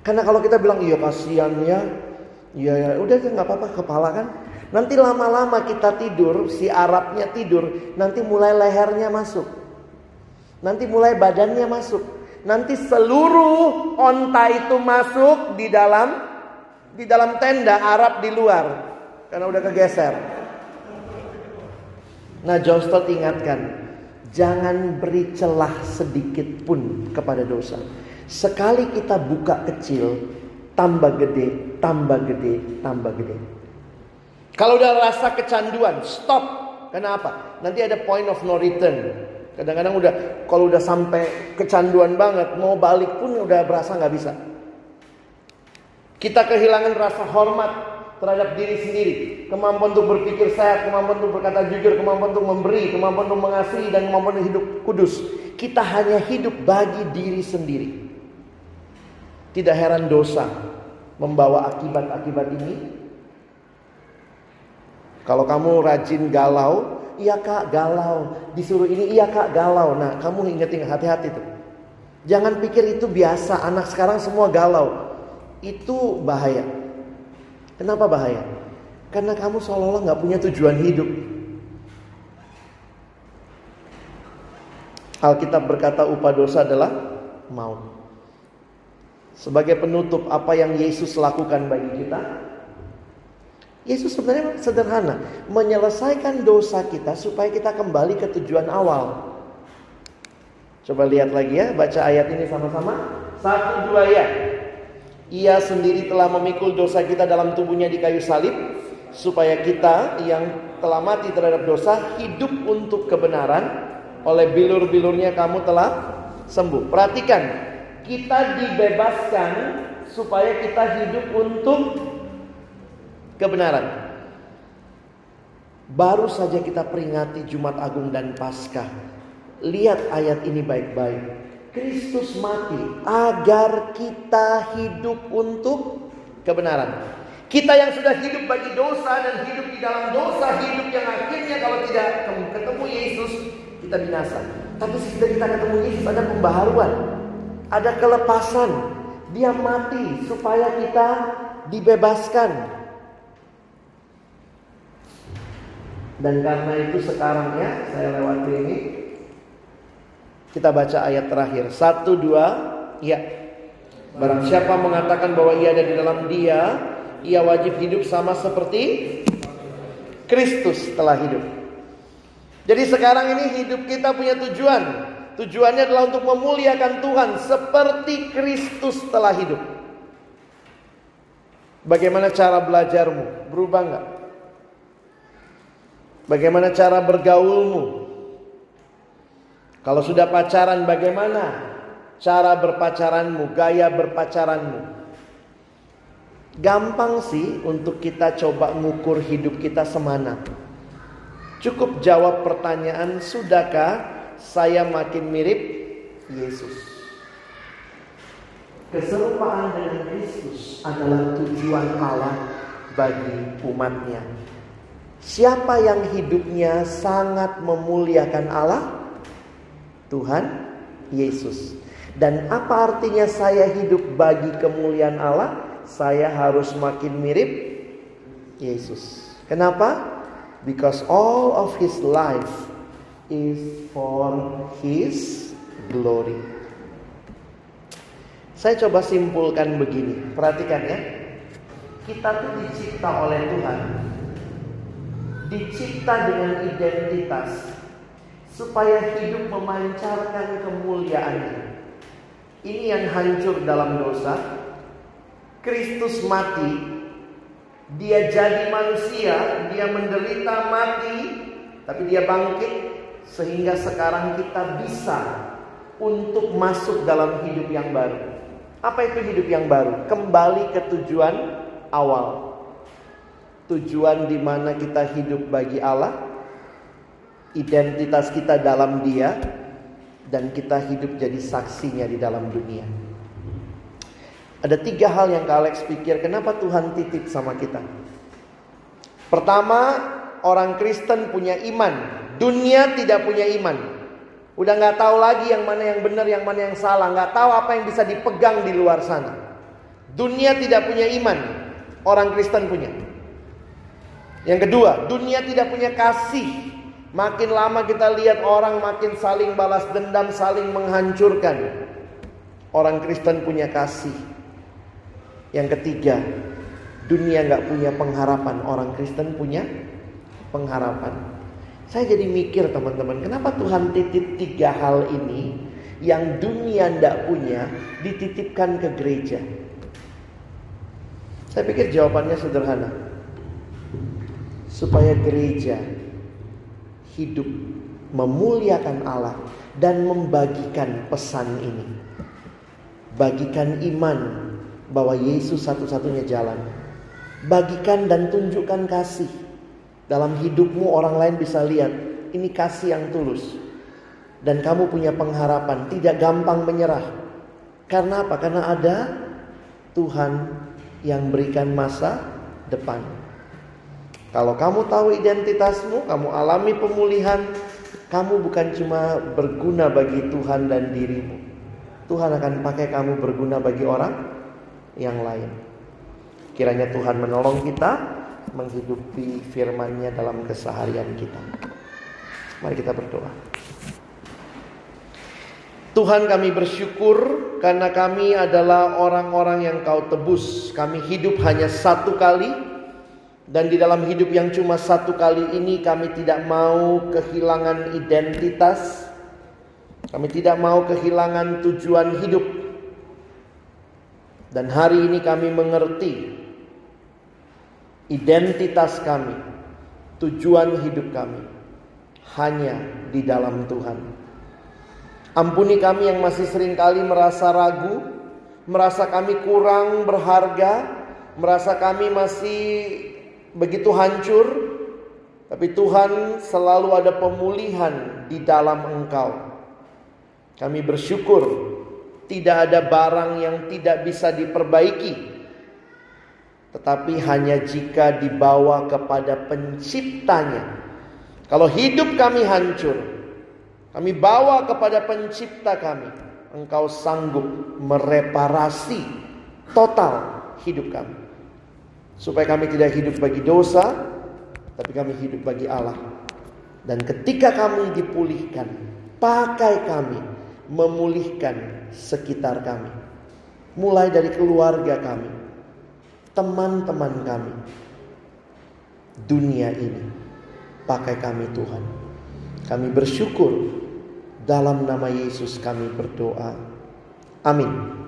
Karena kalau kita bilang iya kasihan ya, iya ya udah nggak apa-apa kepala kan. Nanti lama-lama kita tidur, si Arabnya tidur, nanti mulai lehernya masuk. Nanti mulai badannya masuk. Nanti seluruh onta itu masuk di dalam di dalam tenda Arab di luar karena udah kegeser. Nah, John Stott ingatkan, jangan beri celah sedikit pun kepada dosa. Sekali kita buka kecil, tambah gede, tambah gede, tambah gede. Kalau udah rasa kecanduan, stop. Kenapa? Nanti ada point of no return. Kadang-kadang udah kalau udah sampai kecanduan banget, mau balik pun udah berasa nggak bisa. Kita kehilangan rasa hormat terhadap diri sendiri, kemampuan untuk berpikir sehat, kemampuan untuk berkata jujur, kemampuan untuk memberi, kemampuan untuk mengasihi dan kemampuan untuk hidup kudus. Kita hanya hidup bagi diri sendiri. Tidak heran dosa membawa akibat-akibat ini kalau kamu rajin galau, iya kak galau. Disuruh ini, iya kak galau. Nah kamu inget-inget hati-hati tuh. Jangan pikir itu biasa, anak sekarang semua galau. Itu bahaya. Kenapa bahaya? Karena kamu seolah-olah gak punya tujuan hidup. Alkitab berkata upah dosa adalah maut. Sebagai penutup apa yang Yesus lakukan bagi kita, Yesus sebenarnya sederhana, menyelesaikan dosa kita supaya kita kembali ke tujuan awal. Coba lihat lagi ya, baca ayat ini sama-sama. Satu dua ya. Ia sendiri telah memikul dosa kita dalam tubuhnya di kayu salib supaya kita yang telah mati terhadap dosa hidup untuk kebenaran. Oleh bilur-bilurnya kamu telah sembuh. Perhatikan, kita dibebaskan supaya kita hidup untuk kebenaran. Baru saja kita peringati Jumat Agung dan Paskah. Lihat ayat ini baik-baik. Kristus mati agar kita hidup untuk kebenaran. Kita yang sudah hidup bagi dosa dan hidup di dalam dosa, hidup yang akhirnya kalau tidak ketemu Yesus, kita binasa. Tapi sesudah kita ketemu Yesus ada pembaharuan, ada kelepasan. Dia mati supaya kita dibebaskan. Dan karena itu sekarang ya saya lewati ini kita baca ayat terakhir satu dua ya barang siapa mengatakan bahwa ia ada di dalam dia ia wajib hidup sama seperti Kristus telah hidup. Jadi sekarang ini hidup kita punya tujuan. Tujuannya adalah untuk memuliakan Tuhan seperti Kristus telah hidup. Bagaimana cara belajarmu? Berubah nggak? Bagaimana cara bergaulmu? Kalau sudah pacaran bagaimana cara berpacaranmu, gaya berpacaranmu? Gampang sih untuk kita coba ngukur hidup kita semana. Cukup jawab pertanyaan, sudahkah saya makin mirip Yesus? Keserupaan dengan Kristus adalah tujuan Allah bagi umatnya. Siapa yang hidupnya sangat memuliakan Allah? Tuhan Yesus. Dan apa artinya saya hidup bagi kemuliaan Allah? Saya harus makin mirip Yesus. Kenapa? Because all of his life is for his glory. Saya coba simpulkan begini, perhatikan ya. Kita tuh dicipta oleh Tuhan. Dicipta dengan identitas supaya hidup memancarkan kemuliaannya. Ini yang hancur dalam dosa. Kristus mati, dia jadi manusia, dia menderita mati, tapi dia bangkit sehingga sekarang kita bisa untuk masuk dalam hidup yang baru. Apa itu hidup yang baru? Kembali ke tujuan awal. Tujuan di mana kita hidup bagi Allah, identitas kita dalam Dia, dan kita hidup jadi saksinya di dalam dunia. Ada tiga hal yang Kak Alex pikir, kenapa Tuhan titip sama kita? Pertama, orang Kristen punya iman, dunia tidak punya iman. Udah nggak tahu lagi yang mana yang benar, yang mana yang salah. Nggak tahu apa yang bisa dipegang di luar sana. Dunia tidak punya iman. Orang Kristen punya. Yang kedua, dunia tidak punya kasih. Makin lama kita lihat orang makin saling balas dendam, saling menghancurkan. Orang Kristen punya kasih. Yang ketiga, dunia nggak punya pengharapan. Orang Kristen punya pengharapan. Saya jadi mikir teman-teman, kenapa Tuhan titip tiga hal ini yang dunia tidak punya dititipkan ke gereja? Saya pikir jawabannya sederhana. Supaya gereja hidup memuliakan Allah dan membagikan pesan ini. Bagikan iman bahwa Yesus satu-satunya jalan. Bagikan dan tunjukkan kasih dalam hidupmu orang lain bisa lihat ini kasih yang tulus. Dan kamu punya pengharapan, tidak gampang menyerah. Karena apa? Karena ada Tuhan yang berikan masa depan. Kalau kamu tahu identitasmu, kamu alami pemulihan, kamu bukan cuma berguna bagi Tuhan dan dirimu. Tuhan akan pakai kamu berguna bagi orang yang lain. Kiranya Tuhan menolong kita menghidupi firman-Nya dalam keseharian kita. Mari kita berdoa. Tuhan kami bersyukur karena kami adalah orang-orang yang kau tebus. Kami hidup hanya satu kali dan di dalam hidup yang cuma satu kali ini kami tidak mau kehilangan identitas. Kami tidak mau kehilangan tujuan hidup. Dan hari ini kami mengerti Identitas kami, tujuan hidup kami hanya di dalam Tuhan. Ampuni kami yang masih sering kali merasa ragu, merasa kami kurang berharga, merasa kami masih begitu hancur, tapi Tuhan selalu ada pemulihan di dalam Engkau. Kami bersyukur tidak ada barang yang tidak bisa diperbaiki tetapi hanya jika dibawa kepada penciptanya. Kalau hidup kami hancur, kami bawa kepada pencipta kami. Engkau sanggup mereparasi total hidup kami. Supaya kami tidak hidup bagi dosa, tapi kami hidup bagi Allah. Dan ketika kami dipulihkan, pakai kami memulihkan sekitar kami. Mulai dari keluarga kami, teman-teman kami. Dunia ini pakai kami Tuhan. Kami bersyukur dalam nama Yesus kami berdoa. Amin.